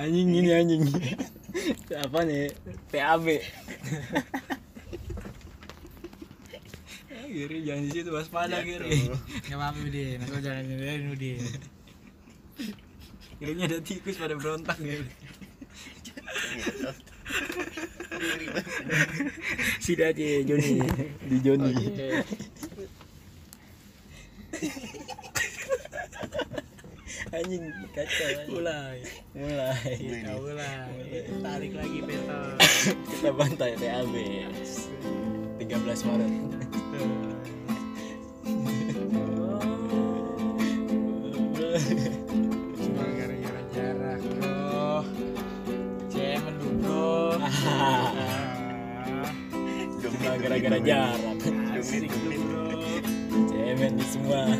anjing ini anjing. Apa nih? TAB Giri jangan di situ waspada Giri Gak apa-apa Udin, aku jangan nyindarin Udin. Kirinya ada tikus pada berontak Giri Sida aja Joni. Di Joni anjing kacau anjing. Mulai. Mulai. Kita mulai. Tarik lagi peta kita bantai TAB 13 Maret. Cuma gara-gara jarak bro. Cemen lu bro cuma gara-gara jarak. Asik lu bro. Cemen di semua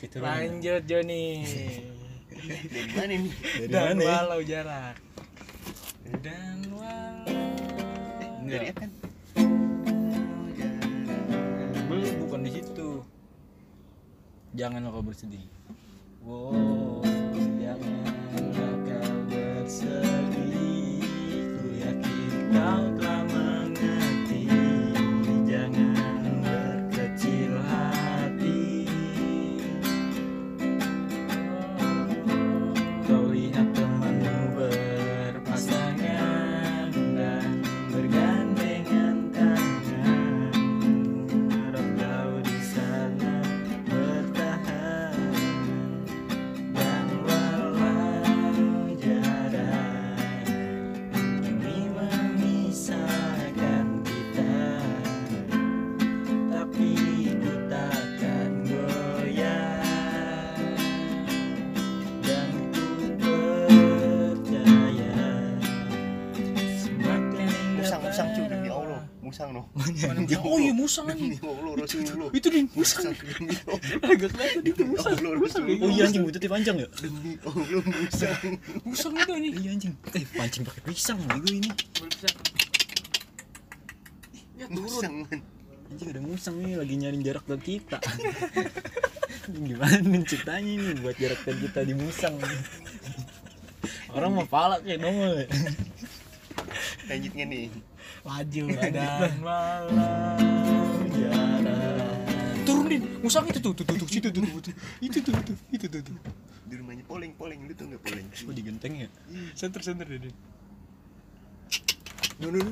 Lanjut Joni Dari mana nih? Dan walau jarak Dan walau Dari apa? Belum bukan di situ. Jangan kau bersedih. Wow, Oh iya musang anjing Rasulullah. Itu din musang. Agak kelihatan itu musang. Oh iya anjing bututnya panjang ya? Demi Allah musang. Musang itu anjing Iya anjing. Eh pancing pakai pisang bego ini. Ya turun Musang. Anjing ada musang nih lagi nyari jarak dari kita. Gimana nih ceritanya nih buat jarak dari kita di musang. Orang mau palak ya nongol. Lanjutnya nih. Laju dan malam Jarak. Turun din Musang itu tuh Tuh tuh tuh Situ tuh tuh tuh. Itu tuh tuh Itu tuh tuh Di rumahnya poleng poleng lu tau nggak poleng? Oh digenteng ya? Center center deh No no no.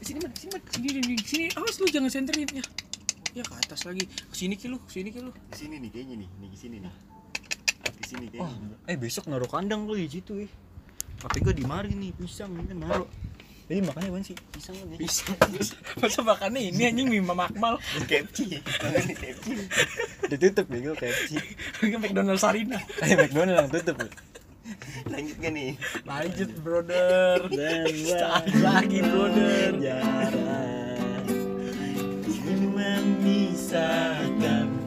Sini man sini man. Sini din. Sini Awas lu jangan centerin ya Ya ke atas lagi Ke sini ki lu Ke sini ki lu Di sini nih kayaknya nih. Nih di sini nih. Di sini Oh, kayaknya. eh besok naruh kandang kali di situ eh. Tapi gue di mari nih pisang ini kan naruh. Jadi makannya apaan sih? Pisang kan ya? Bisa Masa makannya ini anjing mie makmal KFC. Ditutup bego KFC. Ini McDonald Sarina Eh McDonald yang tutup. Lanjut gak nih? Lanjut brother Dan lagi brother jarak ini memisahkan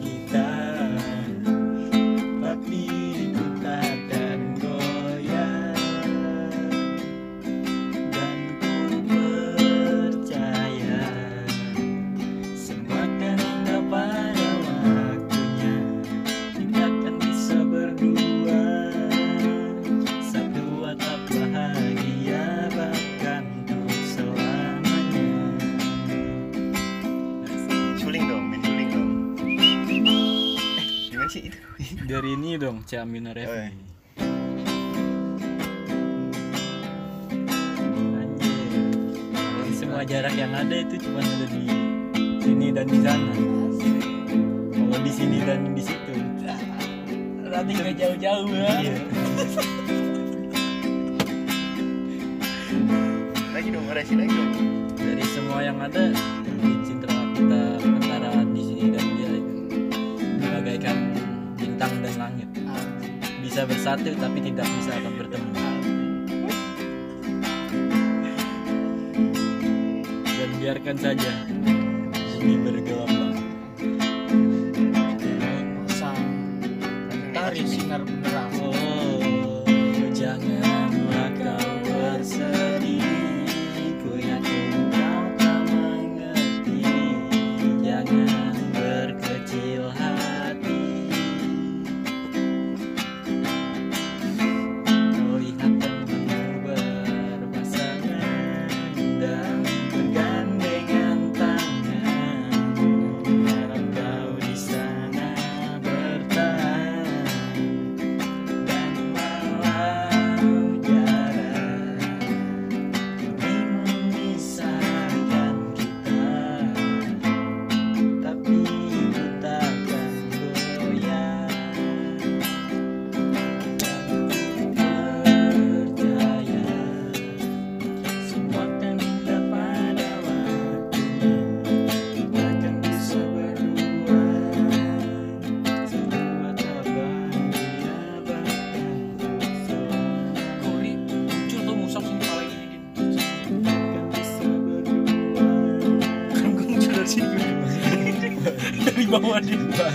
dari ini dong Oh, iya. Revi Anjir Ini semua jarak yang ada itu cuma ada di sini dan di sana kalau di sini dan di situ Berarti gak jauh-jauh ya. iya Lagi dong, orasi lagi dong. dari semua yang ada mungkin cindera kita bisa bersatu tapi tidak bisa akan bertemu. Dan biarkan saja bumi bergelombang. Pasang mentari sinar benderang. oh janganlah dari sini Dari bawah dia.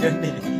Party Joni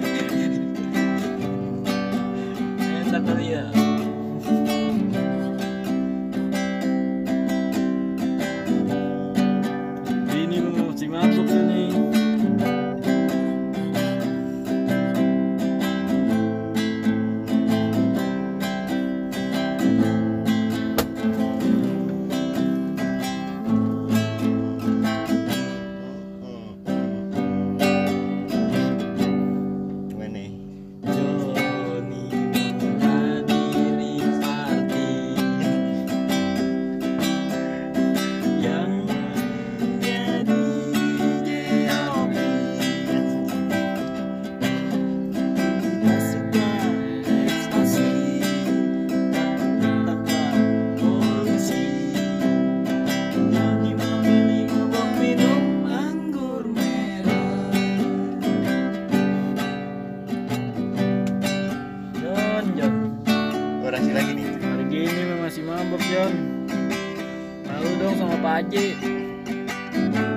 Paji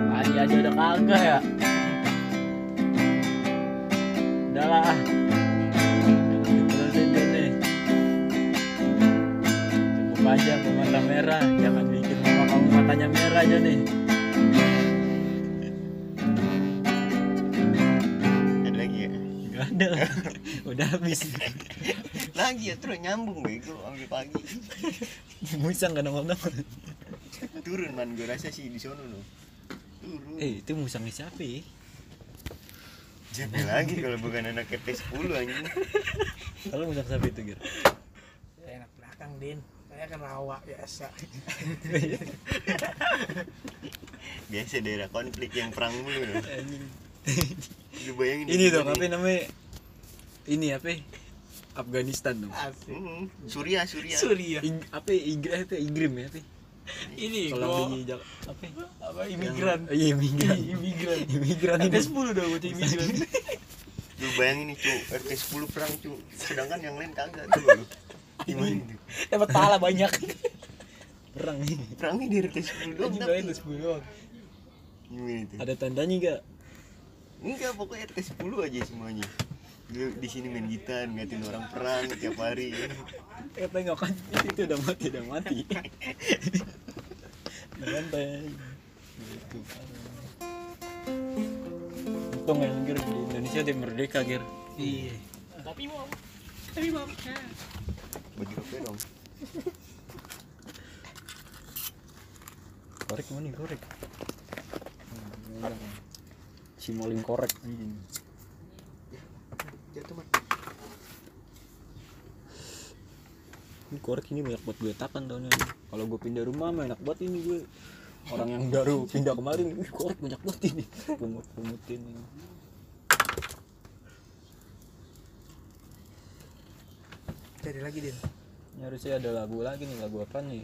Paji aja udah kagak ya. Udahlah lah. Ini cukup aja mata merah. Jangan bikin mama kamu matanya merah aja nih. Ada lagi ya? Gak ada udah habis. Lagi ya terus nyambung bego sampai pagi. Bisa nggak nongol nongol turun man. Gue rasa sih di sono no. Turun. Eh itu musang siapa ya? Siapa lagi kalau bukan anak RT 10 anjing? Kalau musang siapa itu Gir? Ya, enak belakang din. Saya kan rawa biasa. Biasa daerah konflik yang perang mulu lu bayangin ini dong apa namanya? Ini apa? Afghanistan dong. Surya Surya Ing, apa? Inggris apa? Inggrim ya apa ini kalau gua di Jak- apa apa imigran. Iya imigran. Imigran. Imigran ada ini. 10 dong buat imigran. Lu bayangin nih cu RT 10 perang cu. Sedangkan yang lain kagak tuh lu gimana itu? Dapat pahala banyak. Perang nih perangnya di RT 10 doang itu 10 doang. Gimana itu? Ada tandanya gak enggak pokoknya RT 10 aja semuanya lu di sini main gitar ngatin orang perang tiap hari. Kata nggak kan itu udah mati udah mati. Santai gitu. Untung ya Gir di Indonesia dia merdeka Gir. Iya. Tapi mau. Tapi mau. Baju apa dong. Korek mana nih korek? Si moling korek. Anjing jatuh ini korek ini banyak buat gue takan tahunnya. Kalau gue pindah rumah mah enak banget ini gue. Orang yang baru pindah kemarin ini korek banyak banget ini. Pungut pungutin ini. Cari lagi din. Ini harusnya ada lagu lagi nih lagu apa nih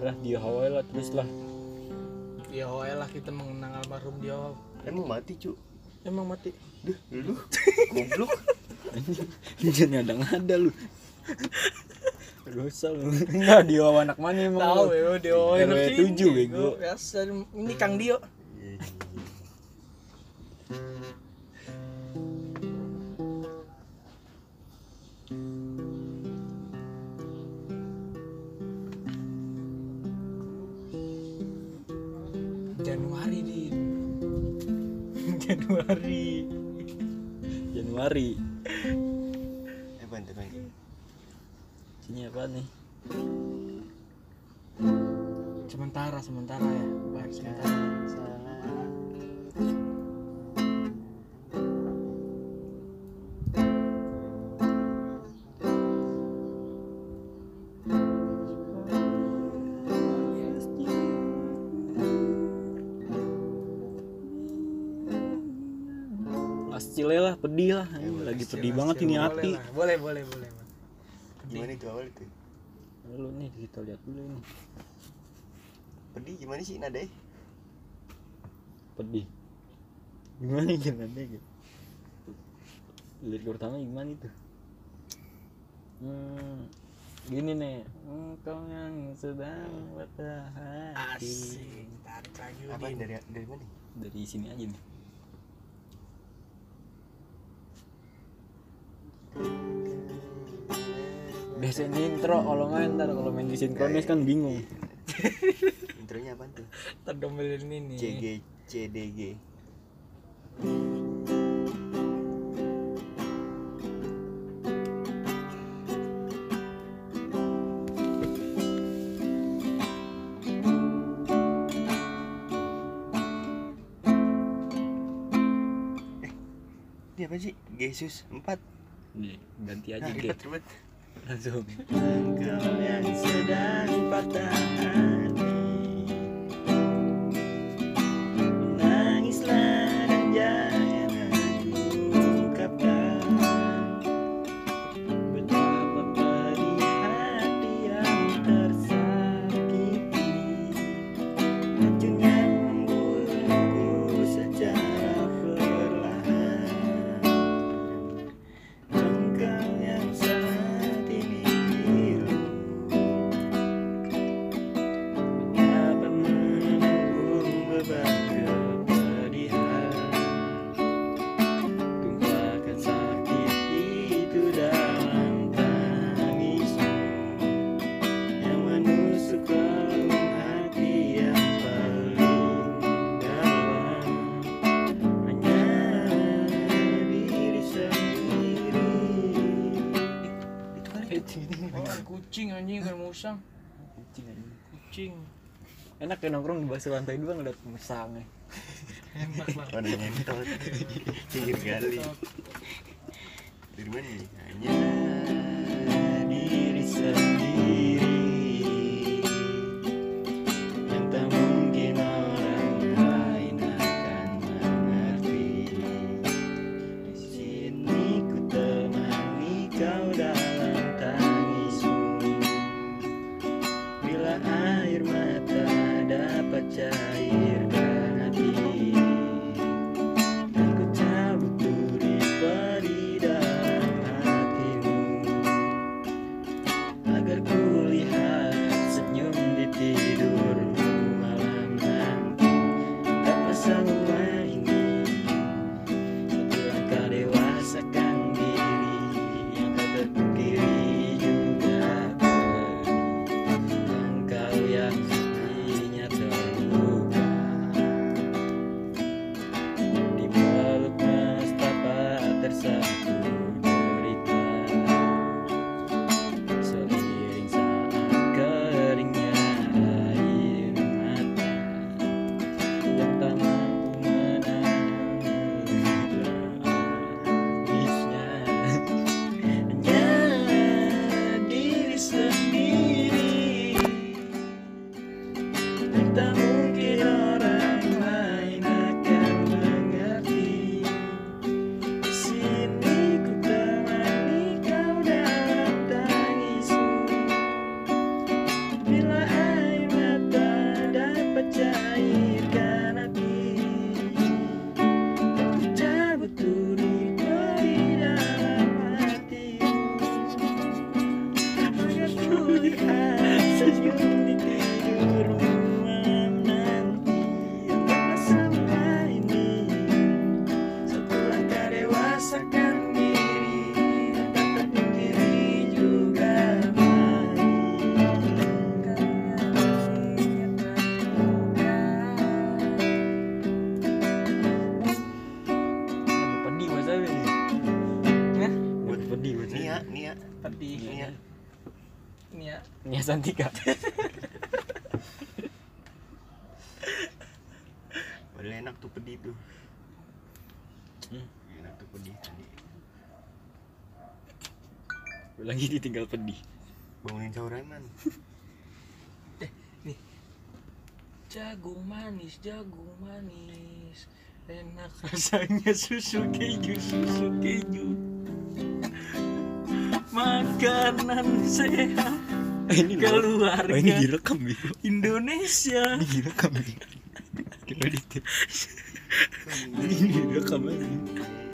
lah dia Hawaii lah terus lah. Ya oh lah kita mengenang almarhum dia. Emang mati cu emang mati. Duh, lu? Goblok. Jangan ada ngada lu. Dosa lu. Enggak dia anak mana emang tahu lu? ya dia oh RW. 7 bego. Biasa ini Kang Dio Januari din Januari. Januari. Eh bantu lagi sini apa nih? Sementara sementara ya baik sementara Ascile lah pedih lah. Ini lagi pedih banget ini Boleh hati. Lah, boleh boleh boleh gimana itu awal itu? Lu nih kita lihat dulu ini. Pedih gimana sih nada pedih. Gimana jangan deh gitu lirik pertama gimana itu? Hmm, gini nih. Engkau yang sedang patah hati asik tarik lagi apa dari dari mana? Dari sini aja nih biasanya intro kalau main ntar kalau main di sinkronis kan bingung. Intronya apa tuh? Ntar domelin ini. CG CDG Eh, ini apa sih? Yesus 4 nih ganti aja Nah, langsung. Engkau yang sedang patah hati anjing kan musang. Kucing. enak ya nongkrong di bawah lantai dua ngeliat musang ya Enak lah. pada ngentot pinggir kali dari mana hanya diri sendiri Padahal enak tuh pedih tuh. Hmm. enak tuh pedih tadi. Lagi ditinggal pedih. Bangunin sauran man. Jagung manis, jagung manis. Enak rasanya susu keju, susu keju. Makanan sehat. Ini keluarga oh, ini direkam gitu Indonesia. ini direkam di ini direkam aja